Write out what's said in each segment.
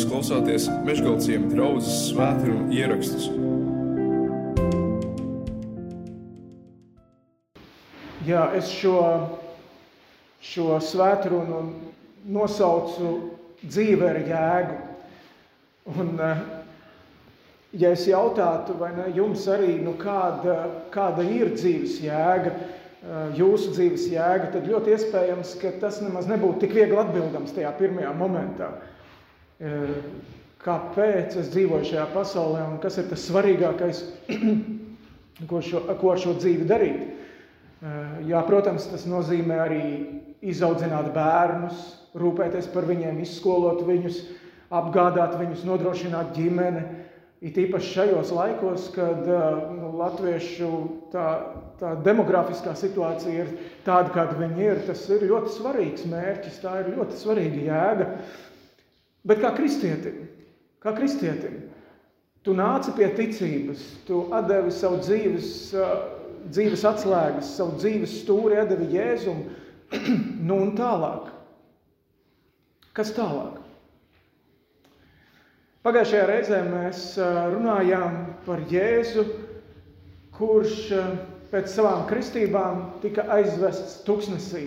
Jūs klausāties Meškāļu draugas svētkrājuma ierakstus. Jā, es šo, šo svētkrunu nosaucu dzīve ar jēgu. Un, eh, ja es jautātu, vai ne, jums arī, nu, kāda, kāda ir dzīves jēga, eh, jūsu dzīves jēga, tad ļoti iespējams, ka tas nemaz nebūtu tik viegli atbildams tajā pirmajā momentā. Eh, kāpēc es dzīvoju šajā pasaulē un kas ir tas svarīgākais, ko, šo, ko ar šo dzīvi darīt. Eh, jā, protams, tas nozīmē arī izaudzināt bērnus, rūpēties par viņiem, izskolot viņus, apgādāt viņus, nodrošināt ģimeni. It īpaši šajos laikos, kad eh, nu, latviešu tā, tā demografiskā situācija ir tāda, kāda viņi ir, tas ir ļoti svarīgs mērķis, tā ir ļoti svarīga jēga. Bet kā kristietim, kā kristietim, tu nāci pie ticības, tu devi savu dzīves, dzīves atslēgas, savu dzīves stūri, devi jēzumu, nu un tālāk. Kas tālāk? Pagājušajā reizē mēs runājām par Jēzu, kurš pēc savām kristībām tika aizvests tuksnesī.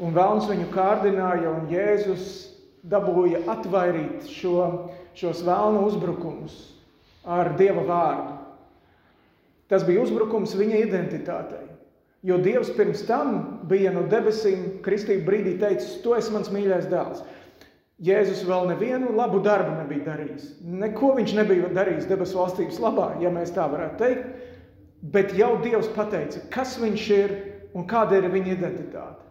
Un vēlns viņu kārdināja, un Jēzus dabūja atvairīt šo, šos vēlnu uzbrukumus ar Dieva vārdu. Tas bija uzbrukums viņa identitātei. Jo Dievs pirms tam bija no debesīm kristību brīdī teicis, tu esi mans mīļais dēls. Jēzus vēl nevienu labu darbu nebija darījis. Neko viņš nebija darījis debesu valstības labā, ja mēs tā varētu teikt. Bet jau Dievs pateica, kas viņš ir un kāda ir viņa identitāte.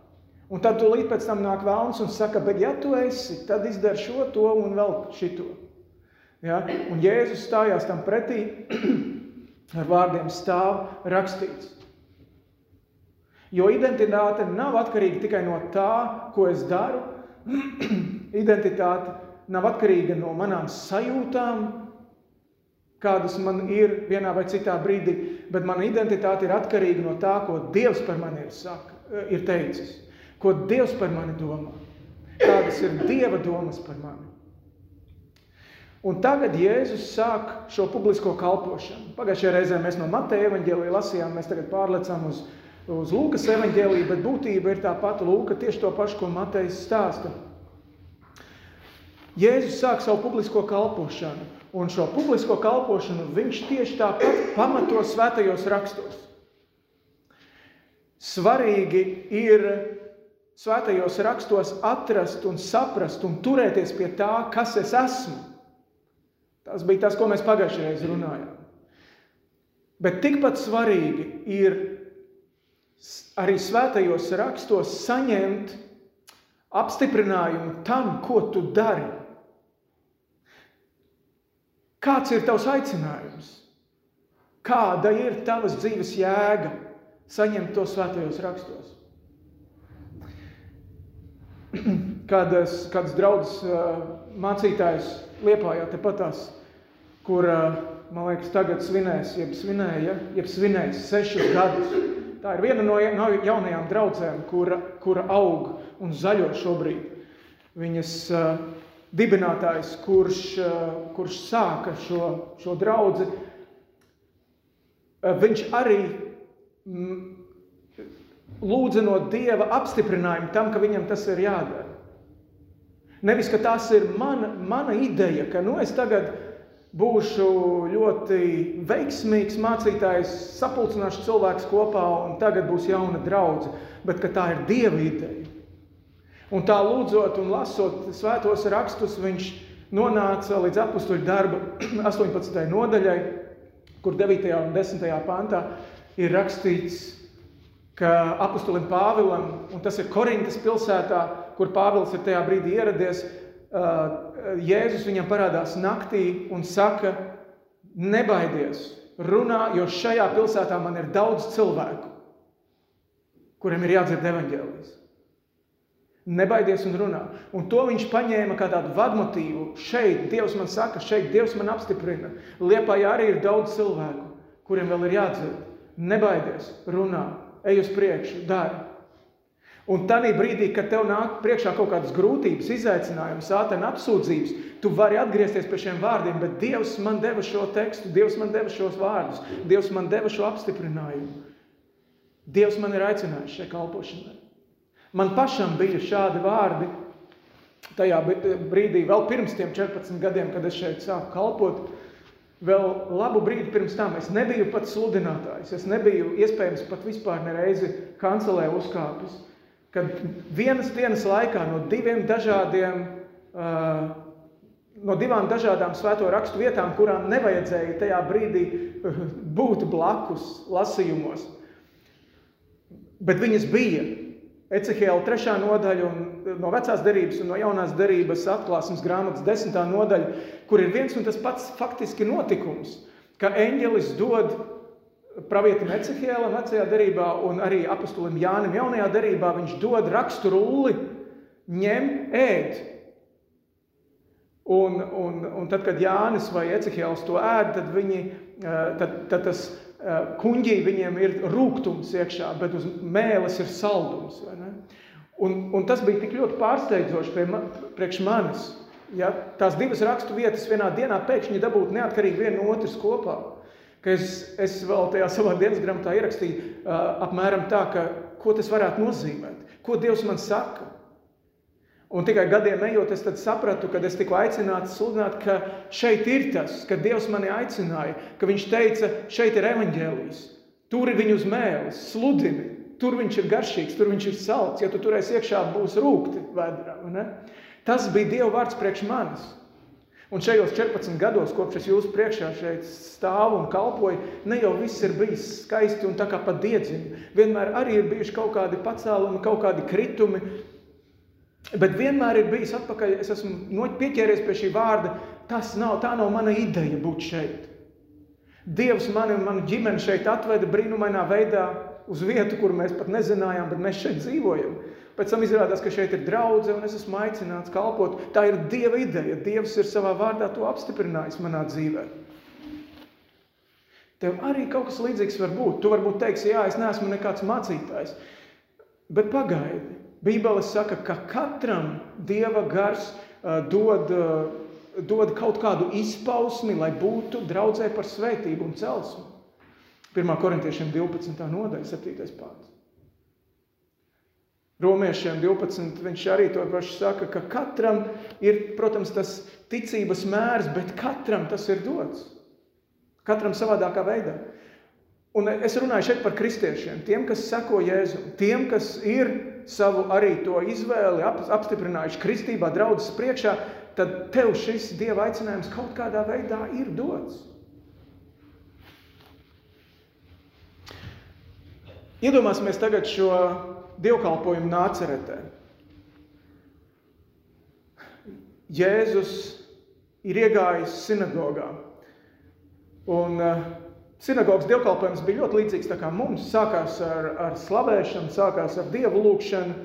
Un tad tu līdz pēc tam nāk vēlns un saka, bet ja tu esi, tad izdari šo, to un vēl šito. Ja? Un Jēzus stājās tam pretī ar vārdiem stāv rakstīts. Jo identitāte nav atkarīga tikai no tā, ko es daru. identitāte nav atkarīga no manām sajūtām, kādas man ir vienā vai citā brīdī, bet mana identitāte ir atkarīga no tā, ko Dievs par mani ir, saka, ir teicis ko Dievs par mani domā, kādas ir Dieva domas par mani. Un tagad Jēzus sāk šo publisko kalpošanu. Pagājušajā reizē mēs no Mateja evaņģēlīja lasījām, mēs tagad pārlecam uz, uz Lūkas evaņģēlīju, bet būtība ir tā pati Lūka, tieši to pašu, ko Matejs stāsta. Jēzus sāk savu publisko kalpošanu, un šo publisko kalpošanu viņš tieši tāpat pamato svētajos rakstos. Svarīgi ir svētajos rakstos atrast un saprast un turēties pie tā, kas es esmu. Tas bija tas, ko mēs pagājušajā reizē runājām. Bet tikpat svarīgi ir arī svētajos rakstos saņemt apstiprinājumu tam, ko tu dari. Kāds ir tavs aicinājums? Kāda ir tavas dzīves jēga saņemt to svētajos rakstos? kādas, kādas draudzes mācītājs Liepājā tepatās, kur, man liekas, tagad svinēs, jeb svinēja, jeb svinēs sešus gadus. Tā ir viena no jaunajām draudzēm, kura, kura aug un zaļo šobrīd. Viņas uh, dibinātājs, kurš, uh, kurš sāka šo, šo draudzi, uh, viņš arī mm, lūdza no Dieva apstiprinājumu tam, ka viņam tas ir jādara. Nevis, ka tas ir mana, mana ideja, ka nu, es tagad būšu ļoti veiksmīgs mācītājs, sapulcināšu cilvēkus kopā un tagad būs jauna draudzene, bet ka tā ir Dieva ideja. Un tā lūdzot un lasot svētos rakstus, viņš nonāca līdz apakstuļu darba 18. nodaļai, kur 9. un 10. pantā ir rakstīts, ka apustulim Pāvilam, un tas ir Korintas pilsētā, kur Pāvils ir tajā brīdī ieradies, Jēzus viņam parādās naktī un saka, nebaidies, runā, jo šajā pilsētā man ir daudz cilvēku, kuriem ir jādzird evaņģēlijas. Nebaidies un runā. Un to viņš paņēma kā tādu vadmotīvu. Šeit Dievs man saka, šeit Dievs man apstiprina. Liepā arī ir daudz cilvēku, kuriem vēl ir jādzird. Nebaidies, runā ej uz priekšu, dari. Un tajā brīdī, kad tev nāk priekšā kaut kādas grūtības, izaicinājums, sātena apsūdzības, tu vari atgriezties pie šiem vārdiem, bet Dievs man deva šo tekstu, Dievs man deva šos vārdus, Dievs man deva šo apstiprinājumu. Dievs man ir aicinājis šai kalpošanai. Man pašam bija šādi vārdi tajā brīdī, vēl pirms tiem 14 gadiem, kad es šeit sāku kalpot. Vēl labu brīdi pirms tam es nebiju pat sludinātājs. Es nebiju iespējams pat vispār nereizi kancelē uzkāpis kad vienas dienas laikā no diviem dažādiem, no divām dažādām svēto rakstu vietām, kurām nevajadzēja tajā brīdī būt blakus lasījumos, bet viņas bija. Ecehēla trešā nodaļa un no vecās derības un no jaunās derības atklāsmes grāmatas desmitā nodaļa, kur ir viens un tas pats faktiski notikums, ka eņģelis dod pravietim Ecehēlam vecajā derībā un arī apustulim Jānim jaunajā derībā viņš dod rakstu rulli, ņem ēd. Un, un, un tad, kad Jānis vai Ecehēls to ēd, tad, viņi, tad, tad tas kuņģī viņiem ir rūgtums iekšā, bet uz mēles ir saldums. Un, un tas bija tik ļoti pārsteidzoši pie ma, priekš manis. Ja, tās divas rakstu vietas vienā dienā pēkšņi dabūt neatkarīgi viena no otras kopā ka es, es vēl tajā savā dienas grāmatā ierakstīju uh, apmēram tā, ka, ko tas varētu nozīmēt, ko Dievs man saka. Un tikai gadiem ejot, es sapratu, kad es tiku aicināts sludināt, ka šeit ir tas, ka Dievs mani aicināja, ka Viņš teica, šeit ir evaņģēlijs, tur ir viņu uz mēles, sludini, tur viņš ir garšīgs, tur viņš ir salds, ja tu turēsi iekšā būs rūkti vedrā. Ne? Tas bija Dieva vārds priekš manis. Un šajos 14 gados, kopš es jūsu priekšā šeit stāvu un kalpoju, ne jau viss ir bijis skaisti un tā kā pa diedziņu. Vienmēr arī ir bijuši kaut kādi pacēlumi, kaut kādi kritumi, bet vienmēr ir bijis atpakaļ, es esmu pieķēries pie šī vārda, tas nav, tā nav mana ideja būt šeit. Dievs mani un manu ģimeni šeit atveda brīnumainā veidā uz vietu, kur mēs pat nezinājām, bet mēs šeit dzīvojam. Pēc tam izrādās, ka šeit ir draudzene un es esmu aicināts kalpot. Tā ir Dieva ideja. Dievs ir savā vārdā to apstiprinājis manā dzīvē. Tev arī kaut kas līdzīgs var būt. Tu varbūt teiksi, jā, es neesmu nekāds mācītājs. Bet pagaidi. Bībele saka, ka katram Dieva gars uh, dod, uh, dod kaut kādu izpausmi, lai būtu draudzē par svētību un celsmu. 1. korintiešiem 12. nodaļa, 7. pāns. Romiešiem 12. viņš arī to pašu saka, ka katram ir, protams, tas ticības mērs, bet katram tas ir dots. Katram savādākā veidā. Un es runāju šeit par kristiešiem, tiem, kas seko Jēzum, tiem, kas ir savu arī to izvēli apstiprinājuši kristībā, draudzes priekšā, tad tev šis Dieva aicinājums kaut kādā veidā ir dots. Iedomāsimies tagad šo dievkalpojumu nāceretē. Jēzus ir iegājis sinagogā. Un uh, sinagogas dievkalpojums bija ļoti līdzīgs kā mums. Sākās ar, ar slavēšanu, sākās ar dievu lūgšanu,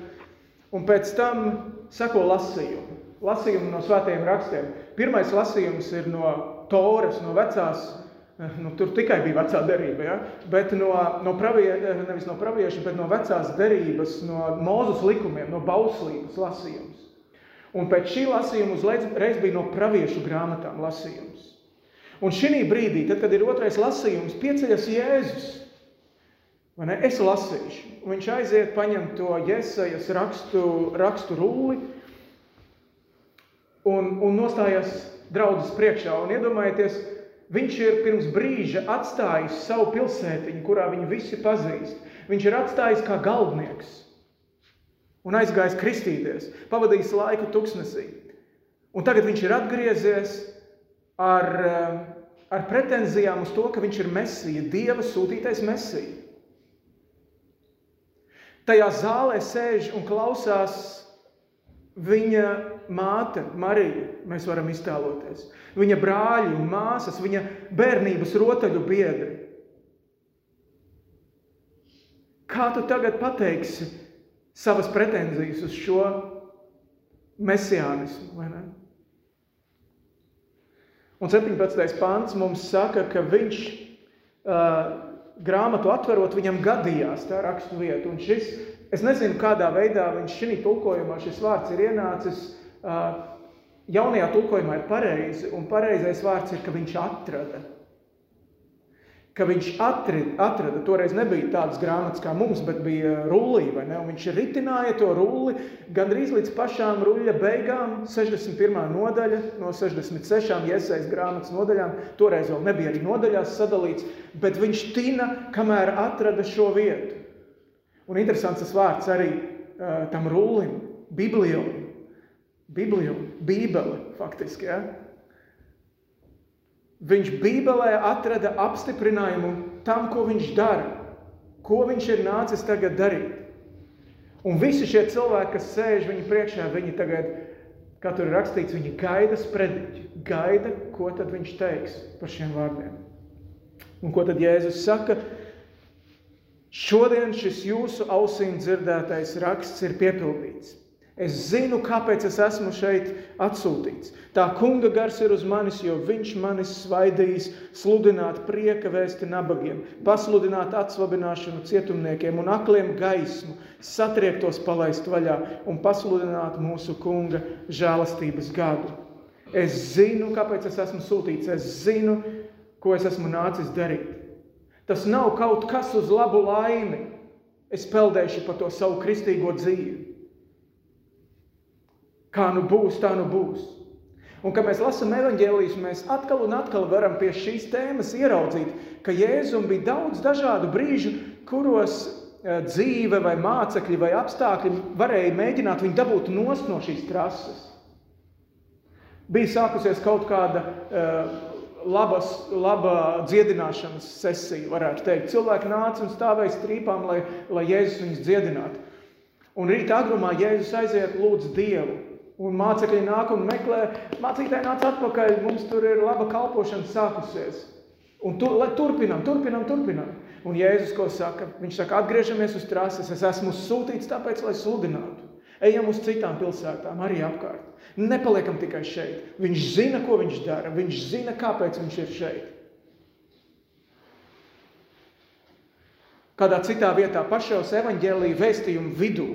un pēc tam seko lasījumi. Lasījumi no svētajiem rakstiem. Pirmais lasījums ir no Toras, no vecās Nu, tur tikai bija vecā derība, ja? bet no, no, pravie, nevis no pravieša, bet no vecās derības, no mūzus likumiem, no bauslības lasījums. Un pēc šī lasījuma uzreiz bija no praviešu grāmatām lasījums. Un šī brīdī, tad, kad ir otrais lasījums, pieceļas Jēzus. Es lasīšu. Viņš aiziet, paņem to Jēzus rakstu, rakstu rulli un, un nostājas draudzes priekšā. Un iedomājieties, Viņš ir pirms brīža atstājis savu pilsētiņu, kurā viņu visi pazīst. Viņš ir atstājis kā galdnieks un aizgājis kristīties, pavadījis laiku tuksnesī. Un tagad viņš ir atgriezies ar, eh, ar pretenzijām uz to, ka viņš ir mesija, Dieva sūtītais mesija. Tajā zālē sēž un klausās viņa māte, Marija, mēs varam iztēloties viņa brāļi un māsas, viņa bērnības rotaļu biedri. Kā tu tagad pateiksi savas pretenzijas uz šo mesiānismu, vai ne? Un 17. pāns mums saka, ka viņš uh, grāmatu atverot, viņam gadījās tā rakstu vieta. Un šis Es nezinu, kādā veidā viņš šī tulkojumā šis vārds ir ienācis. Jaunajā tulkojumā ir pareizi, un pareizais vārds ir, ka viņš atrada ka viņš atrada, atrada, toreiz nebija tādas grāmatas kā mums, bet bija rullī, vai ne? Un viņš ritināja to rulli gandrīz līdz pašām ruļļa beigām, 61. nodaļa no 66 iesaist grāmatas nodaļām, toreiz vēl nebija arī nodaļās sadalīts, bet viņš tina, kamēr atrada šo vietu. Un interesants tas vārds arī uh, tam rullim, biblijum, biblijum, bībele faktiski, ja? Viņš Bībelē atrada apstiprinājumu tam, ko viņš dara, ko viņš ir nācis tagad darīt. Un visi šie cilvēki, kas sēž viņa priekšā, viņi tagad, kā tur ir rakstīts, viņi gaida sprediķi, gaida, ko tad viņš teiks par šiem vārdiem. Un ko tad Jēzus saka? Šodien šis jūsu ausīm dzirdētais raksts ir piepildīts. Es zinu, kāpēc es esmu šeit atsūtīts. Tā kunga gars ir uz manis, jo viņš manis svaidījis sludināt prieka vēsti nabagiem, pasludināt atsvabināšanu cietumniekiem un akliem gaismu, satriektos palaist vaļā un pasludināt mūsu kunga žēlastības gadu. Es zinu, kāpēc es esmu sūtīts, es zinu, ko es esmu nācis darīt. Tas nav kaut kas uz labu laimi. Es peldēšu par to savu kristīgo dzīvi. Kā nu būs, tā nu būs. Un, kad mēs lasām evanģēlijas, mēs atkal un atkal varam pie šīs tēmas ieraudzīt, ka Jēzum bija daudz dažādu brīžu, kuros eh, dzīve vai mācekļi vai apstākļi varēja mēģināt viņu dabūt nost no šīs trases. Bija sākusies kaut kāda uh, labas, laba dziedināšanas sesija, varētu teikt. Cilvēki nāca un stāvēja strīpām, lai, lai Jēzus viņus dziedinātu. Un rītā agrumā Jēzus aiziet lūdz Dievu. Un mācekļi nāk un meklē, mācītāji nāc atpakaļ, mums tur ir laba kalpošana sākusies. Un tu, lai turpinām, turpinām, turpinām. Un Jēzus ko saka? Viņš saka, atgriežamies uz trases, es esmu sūtīts tāpēc, lai sludinātu. Ejam uz citām pilsētām, arī apkārt. Nepaliekam tikai šeit. Viņš zina, ko viņš dara, viņš zina, kāpēc viņš ir šeit. Kādā citā vietā pašos evaņģēlīja vēstījumu vidū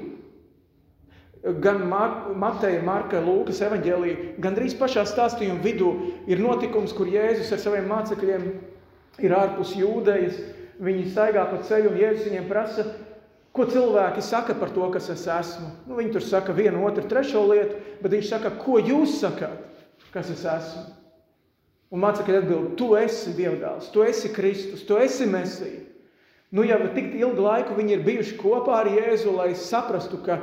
gan Mar Mateja, Marka, Lūkas evaņģēlīja, gandrīz pašā stāstījuma vidū ir notikums, kur Jēzus ar saviem mācekļiem ir ārpus jūdejas, viņi staigā pa ceļu un Jēzus viņiem prasa, ko cilvēki saka par to, kas es esmu. Nu, viņi tur saka vienu, otru, trešo lietu, bet viņš saka, ko jūs sakāt, kas es esmu. Un mācekļi atbild, tu esi Dievdāls, tu esi Kristus, tu esi Mesija. Nu, jau tik ilgu laiku viņi ir bijuši kopā ar Jēzu, lai saprastu, ka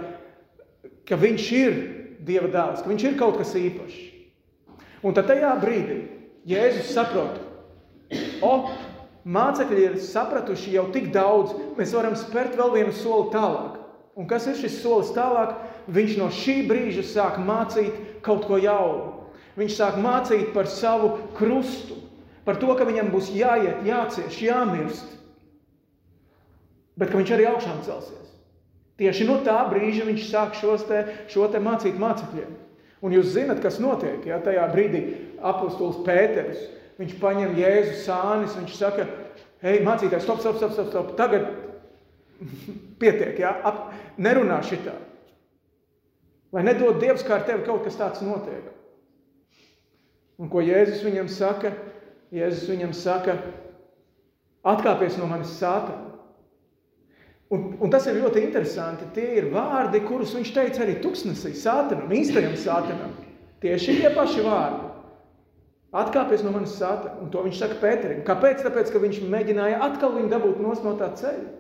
ka viņš ir Dieva dēls, ka viņš ir kaut kas īpašs. Un tad tajā brīdī Jēzus saprot, o, mācekļi ir sapratuši jau tik daudz, mēs varam spērt vēl vienu soli tālāk. Un kas ir šis solis tālāk? Viņš no šī brīža sāk mācīt kaut ko jaunu. Viņš sāk mācīt par savu krustu, par to, ka viņam būs jāiet, jācieš, jāmirst, bet ka viņš arī augšām celsies. Tieši no tā brīža viņš sāk te, šo te mācīt mācekļiem. Un jūs zinat, kas notiek, ja tajā brīdī apustulis Pēters, viņš paņem Jēzu sānis, viņš saka, hei, mācītājs, stop, stop, stop, stop, stop, tagad pietiek, ja, ap, nerunā šitā. Lai nedod Dievs, kā ar tevi kaut kas tāds notiek. Un ko Jēzus viņam saka? Jēzus viņam saka, atkāpies no manis sātana. Un, un tas ir ļoti interesanti. Tie ir vārdi, kurus viņš teica arī tuksnesī, sātanam, īstajam sātanam. Tieši tie paši vārdi. Atkāpies no manis sātana. Un to viņš saka Pēterim. Kāpēc? Tāpēc, ka viņš mēģināja atkal viņu dabūt nos no tā ceļa.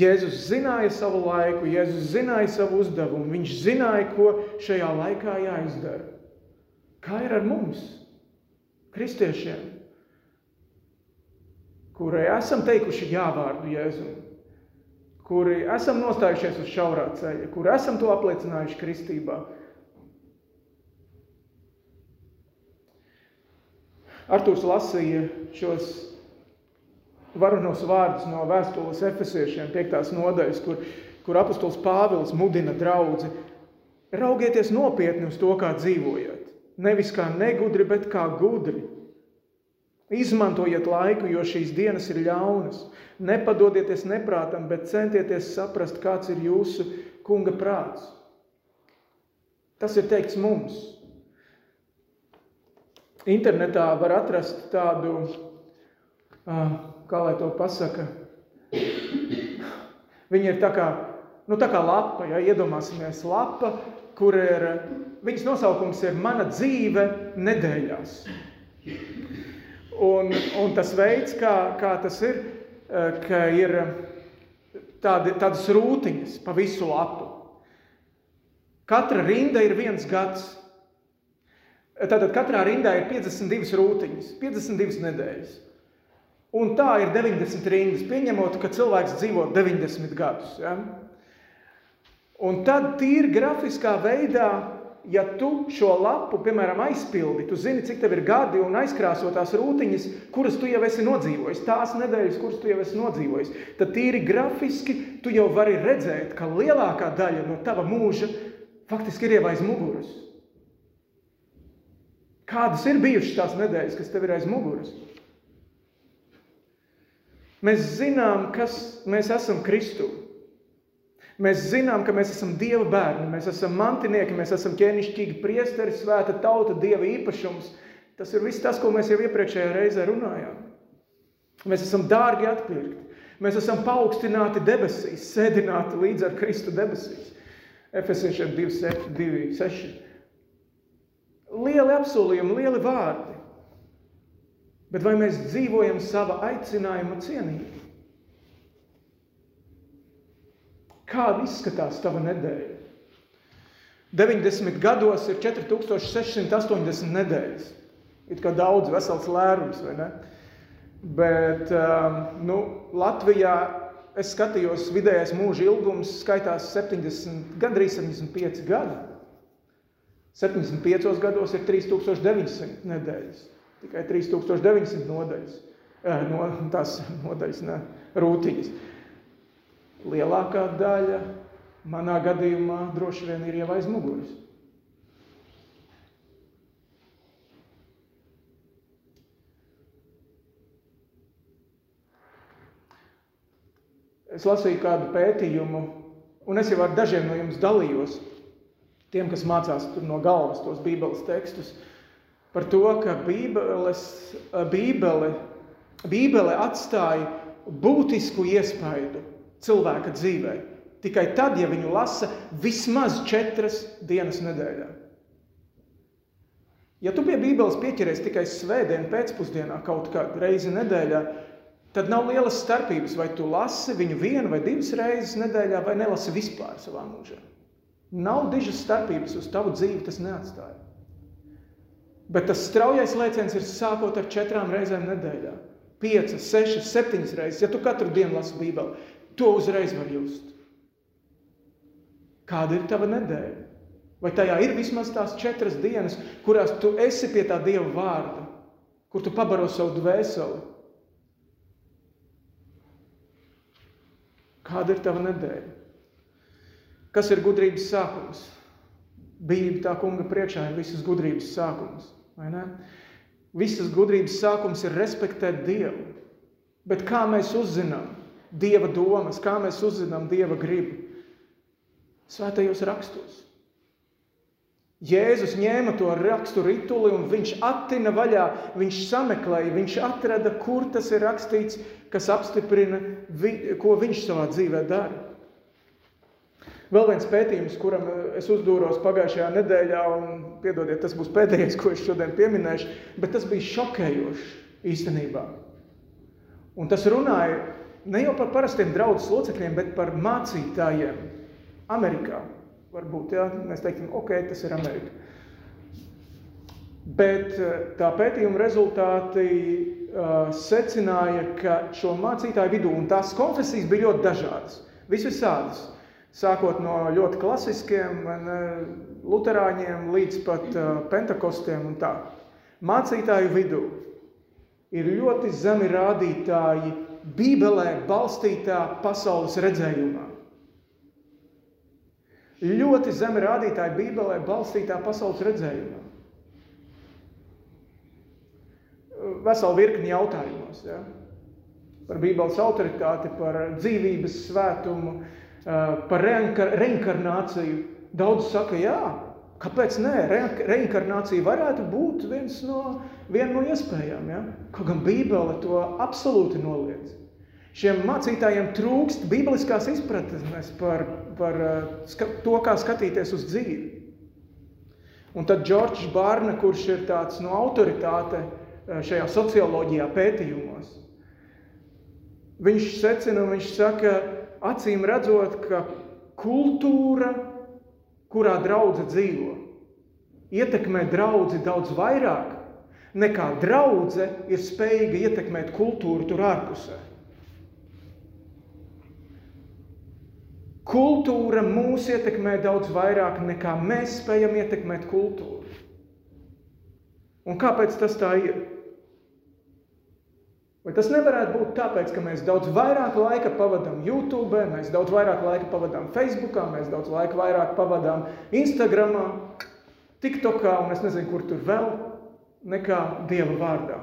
Jēzus zināja savu laiku, Jēzus zināja savu uzdevumu, viņš zināja, ko šajā laikā jāizdara. Kā ir ar mums, kristiešiem? Kurai esam teikuši jāvārdu Jēzum, kuri esam nostājušies uz šaurā ceļa, kuri esam to apliecinājuši kristībā. Artūrs lasīja šos varonos vārdus no vēstules efesiešiem, piektās nodaļas, kur, kur apustuls Pāvils mudina draudzi. Raugieties nopietni uz to, kā dzīvojat. Nevis kā negudri, bet kā gudri Izmantojiet laiku, jo šīs dienas ir ļaunas. Nepadodieties neprātam, bet centieties saprast, kāds ir jūsu kunga prāts. Tas ir teikts mums. Internetā var atrast tādu, kā lai to pasaka, viņa ir tā kā, nu tā kā lapa, ja iedomāsimies lapa, kur ir, viņas nosaukums ir mana dzīve nedēļās. Un, un tas veids, kā, kā tas ir, ka ir tādi, tādas rūtiņas pa visu lapu. Katra rinda ir viens gads. Tātad katrā rindā ir 52 rūtiņas, 52 nedēļas. Un tā ir 90 rindas, pieņemot, ka cilvēks dzīvo 90 gadus. Ja? Un tad tīri grafiskā veidā, ja tu šo lapu, piemēram, aizpildi, tu zini, cik tev ir gadi un aizkrāso tās rūtiņas, kuras tu jau esi nodzīvojis, tās nedēļas, kuras tu jau esi nodzīvojis, tad tīri grafiski tu jau vari redzēt, ka lielākā daļa no tava mūža faktiski ir jau aiz muguras. Kādas ir bijušas tās nedēļas, kas tev ir aiz muguras? Mēs zinām, kas mēs esam Kristu. Mēs zinām, ka mēs esam Dieva bērni, mēs esam mantinieki, mēs esam ķēnišķīgi priesteri, svēta tauta, Dieva īpašums. Tas ir viss tas, ko mēs jau iepriekšējā reizē runājām. Mēs esam dārgi atpirkti. Mēs esam paaugstināti debesīs, sēdināti līdz ar Kristu debesīs. Efesiešiem 2,6. Lieli apsolījumi, lieli vārdi. Bet vai mēs dzīvojam sava aicinājuma cienīgi? Kāda izskatās tava nedēļa? 90 gados ir 4680 nedēļas. It kā daudz, vesels lērums, vai ne? Bet um, nu, Latvijā es skatījos, vidējais mūža ilgums skaitās 70, gandrīz 75 gadi. 75 gados ir 3900 nedēļas. Tikai 3900 nodaļas, eh, no, tās nodaļas, ne, rūtiņas. Lielākā daļa manā gadījumā droši vien ir jau aiz muguras. Es lasīju kādu pētījumu, un es jau ar dažiem no jums dalījos, tiem, kas mācās no galvas tos bībeles tekstus, par to, ka bībeles, bībele, bībele atstāja būtisku iespaidu cilvēka dzīvē. Tikai tad, ja viņu lasa vismaz četras dienas nedēļā. Ja tu pie Bībeles pieķeries tikai svētdien pēcpusdienā kaut kādu reizi nedēļā, tad nav lielas starpības, vai tu lasi viņu vienu vai divas reizes nedēļā, vai nelasi vispār savā mūžā. Nav dižas starpības uz tavu dzīvi, tas neatstāja. Bet tas straujais lēciens ir sākot ar četrām reizēm nedēļā. Piecas, sešas, septiņas reizes. Ja tu katru dienu lasi Bībeli, to uzreiz var just. Kāda ir tava nedēļa? Vai tajā ir vismaz tās četras dienas, kurās tu esi pie tā Dieva vārda, kur tu pabaro savu dvēseli? Kāda ir tava nedēļa? Kas ir gudrības sākums? Bībele tā kunga priekšā ir visas gudrības sākums. Visas gudrības sākums ir respektēt Dievu. Bet kā mēs uzzinām Dieva domas, kā mēs uzzinām Dieva gribu? Svētajos rakstos. Jēzus ņēma to rakstu rituli un viņš attina vaļā, viņš sameklēja, viņš atrada, kur tas ir rakstīts, kas apstiprina, ko viņš savā dzīvē dara. Vēl viens pētījums, kuram eh, es uzdūros pagājušajā nedēļā, un piedodiet, tas būs pēdējais, ko es šodien pieminēšu, bet tas bija šokējoši īstenībā. Un tas runāja ne jau par parastiem draudzes locekļiem, bet par mācītājiem Amerikā. Varbūt, jā, mēs teiktu, ok, tas ir Amerika. Bet eh, tā pētījuma rezultāti uh, secināja, ka šo mācītāju vidū, un tās konfesijas bija ļoti dažādas, visvisādas, Sākot no ļoti klasiskiem luterāņiem līdz pat uh, pentakostiem un tā. Mācītāju vidū ir ļoti zemi rādītāji Bībelē balstītā pasaules redzējumā. Ļoti zemi rādītāji Bībelē balstītā pasaules redzējumā. veselu virkni jautājumos. Ja? Par Bībeles autoritāti, par dzīvības svētumu, par reinkarnāciju. Daudz saka, jā, kāpēc nē, reinkarnācija varētu būt viens no, viena no iespējām. Ja? Kaut gan Bībele to absolūti noliedz. Šiem mācītājiem trūkst bībeliskās izpratnes par, par to, kā skatīties uz dzīvi. Un tad Džordžs Bārna, kurš ir tāds no autoritāte šajā socioloģijā pētījumos, viņš secina viņš saka, acīm redzot, ka kultūra, kurā draudze dzīvo, ietekmē draudzi daudz vairāk, nekā draudze ir spējīga ietekmēt kultūru tur ārpusē. Kultūra mūs ietekmē daudz vairāk nekā mēs spējam ietekmēt kultūru. Un kāpēc tas tā ir? Vai tas nevarētu būt tāpēc, ka mēs daudz vairāk laika pavadām YouTube, mēs daudz vairāk laika pavadām Facebook, mēs daudz laika vairāk pavadām Instagram, TikTokā un es nezinu, kur tur vēl, nekā Dieva vārdā,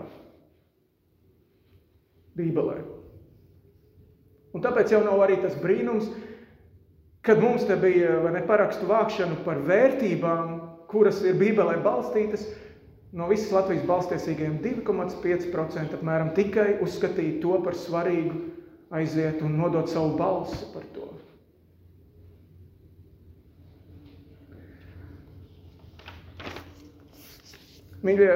Bībelē. Un tāpēc jau nav arī tas brīnums, kad mums te bija ne, parakstu vākšana par vērtībām, kuras ir Bībelē balstītas, no visas Latvijas balstiesīgajiem 2,5% apmēram tikai uzskatīja to par svarīgu aiziet un nodot savu balsi par to. Mīļie,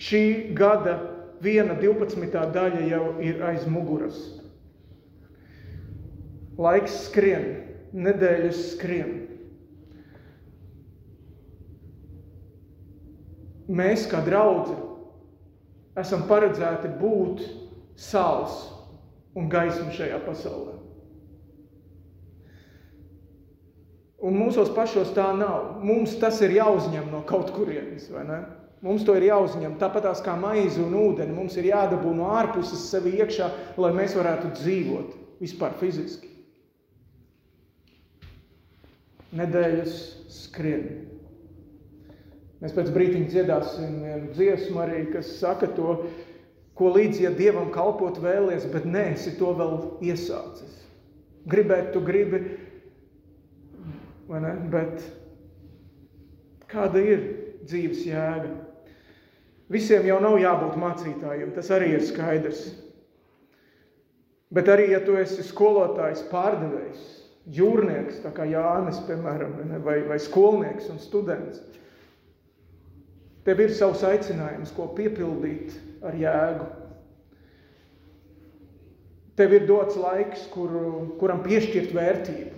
šī gada viena 12. daļa jau ir aiz muguras. Laiks skrien, nedēļas skrien. Mēs, kā draugi, esam paredzēti būt sāls un gaisma šajā pasaulē. Un mūsos pašos tā nav. Mums tas ir jāuzņem no kaut kurienes, vai ne? Mums to ir jāuzņem. Tāpat kā maize un ūdeni, mums ir jādabū no ārpuses sevi iekšā, lai mēs varētu dzīvot vispār fiziski nedēļas skrien. Mēs pēc brītiņa dziedāsim vienu dziesmu arī, kas saka to, ko līdz, ja Dievam kalpot vēlies, bet nē, esi to vēl iesācis. Gribēt, tu gribi, vai ne? Bet kāda ir dzīves jēga? Visiem jau nav jābūt mācītājiem, tas arī ir skaidrs. Bet arī, ja tu esi skolotājs, pārdevējs, jūrnieks, tā kā Jānis, piemēram, vai, vai skolnieks un students. Tev ir savs aicinājums, ko piepildīt ar jēgu. Tev ir dots laiks, kuru, kuram piešķirt vērtību.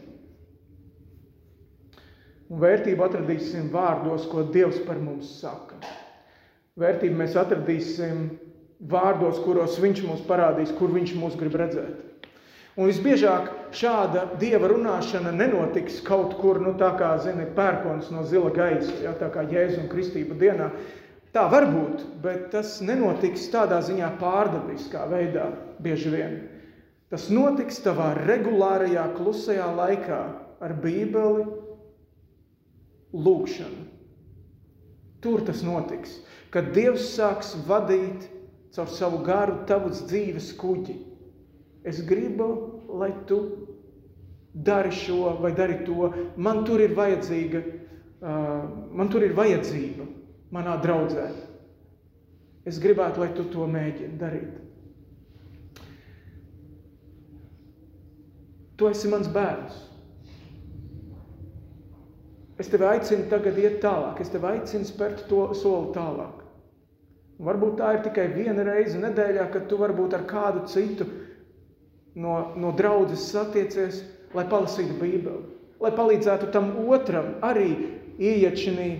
Un vērtību atradīsim vārdos, ko Dievs par mums saka. Vērtību mēs atradīsim vārdos, kuros Viņš mums parādīs, kur Viņš mūs grib redzēt. Un visbiežāk šāda dieva runāšana nenotiks kaut kur, nu, tā kā, zini, pērkons no zila gaisa, ja, tā kā Jēzus un Kristība dienā. Tā var būt, bet tas nenotiks tādā ziņā pārdabiskā veidā bieži vien. Tas notiks tavā regulārajā klusajā laikā ar bībeli lūkšanu. Tur tas notiks, kad Dievs sāks vadīt caur savu garu tavus dzīves kuģi Es gribu, lai tu dari šo vai dari to. Man tur ir vajadzīga, man tur ir vajadzība manā draudzē. Es gribētu, lai tu to mēģini darīt. Tu esi mans bērns. Es tevi aicinu tagad iet tālāk, es tevi aicinu spērt to soli tālāk. Varbūt tā ir tikai viena reize nedēļā, kad tu varbūt ar kādu citu no, no draudzes satiecies, lai palasītu Bībeli, lai palīdzētu tam otram arī ieiet šī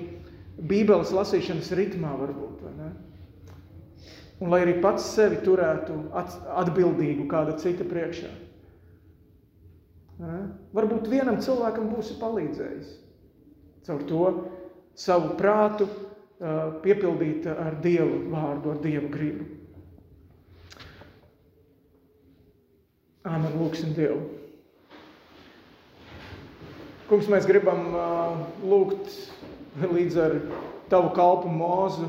Bībeles lasīšanas ritmā varbūt? Un lai arī pats sevi turētu atbildīgu kāda cita priekšā. Ne? Varbūt vienam cilvēkam būsi palīdzējis caur to savu prātu piepildīt ar Dievu vārdu, ar Dievu gribu. Āmen, lūksim Dievu. Kungs, mēs gribam uh, lūgt līdz ar tavu kalpu mūzu,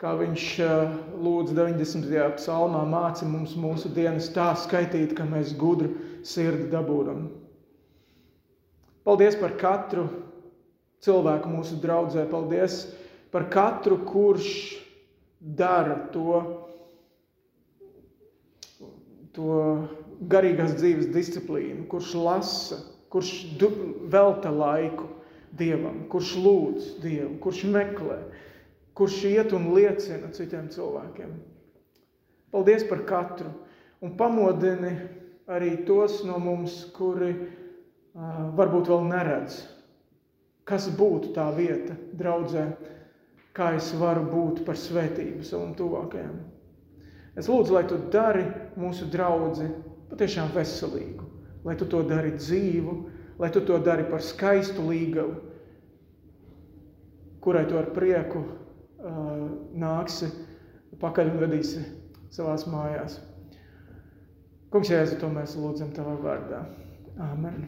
kā viņš uh, lūdz 90. psalmā, māci mums mūsu dienas tā skaitīt, ka mēs gudru sirdi dabūdam. Paldies par katru cilvēku mūsu draudzē. Paldies par katru, kurš dara to, to garīgās dzīves disciplīnu, kurš lasa, kurš velta laiku Dievam, kurš lūdz Dievu, kurš meklē, kurš iet un liecina citiem cilvēkiem. Paldies par katru un pamodini arī tos no mums, kuri uh, varbūt vēl neredz, kas būtu tā vieta draudzē, kā es varu būt par svētību savam tuvākajam. Es lūdzu, lai tu dari mūsu draudzi patiešām veselīgu, lai tu to dari dzīvu, lai tu to dari par skaistu līgavu, kurai tu ar prieku uh, nāksi pakaļ un vedīsi savās mājās. Kungs, Jēzu, to mēs lūdzam Tavā vārdā. Āmen.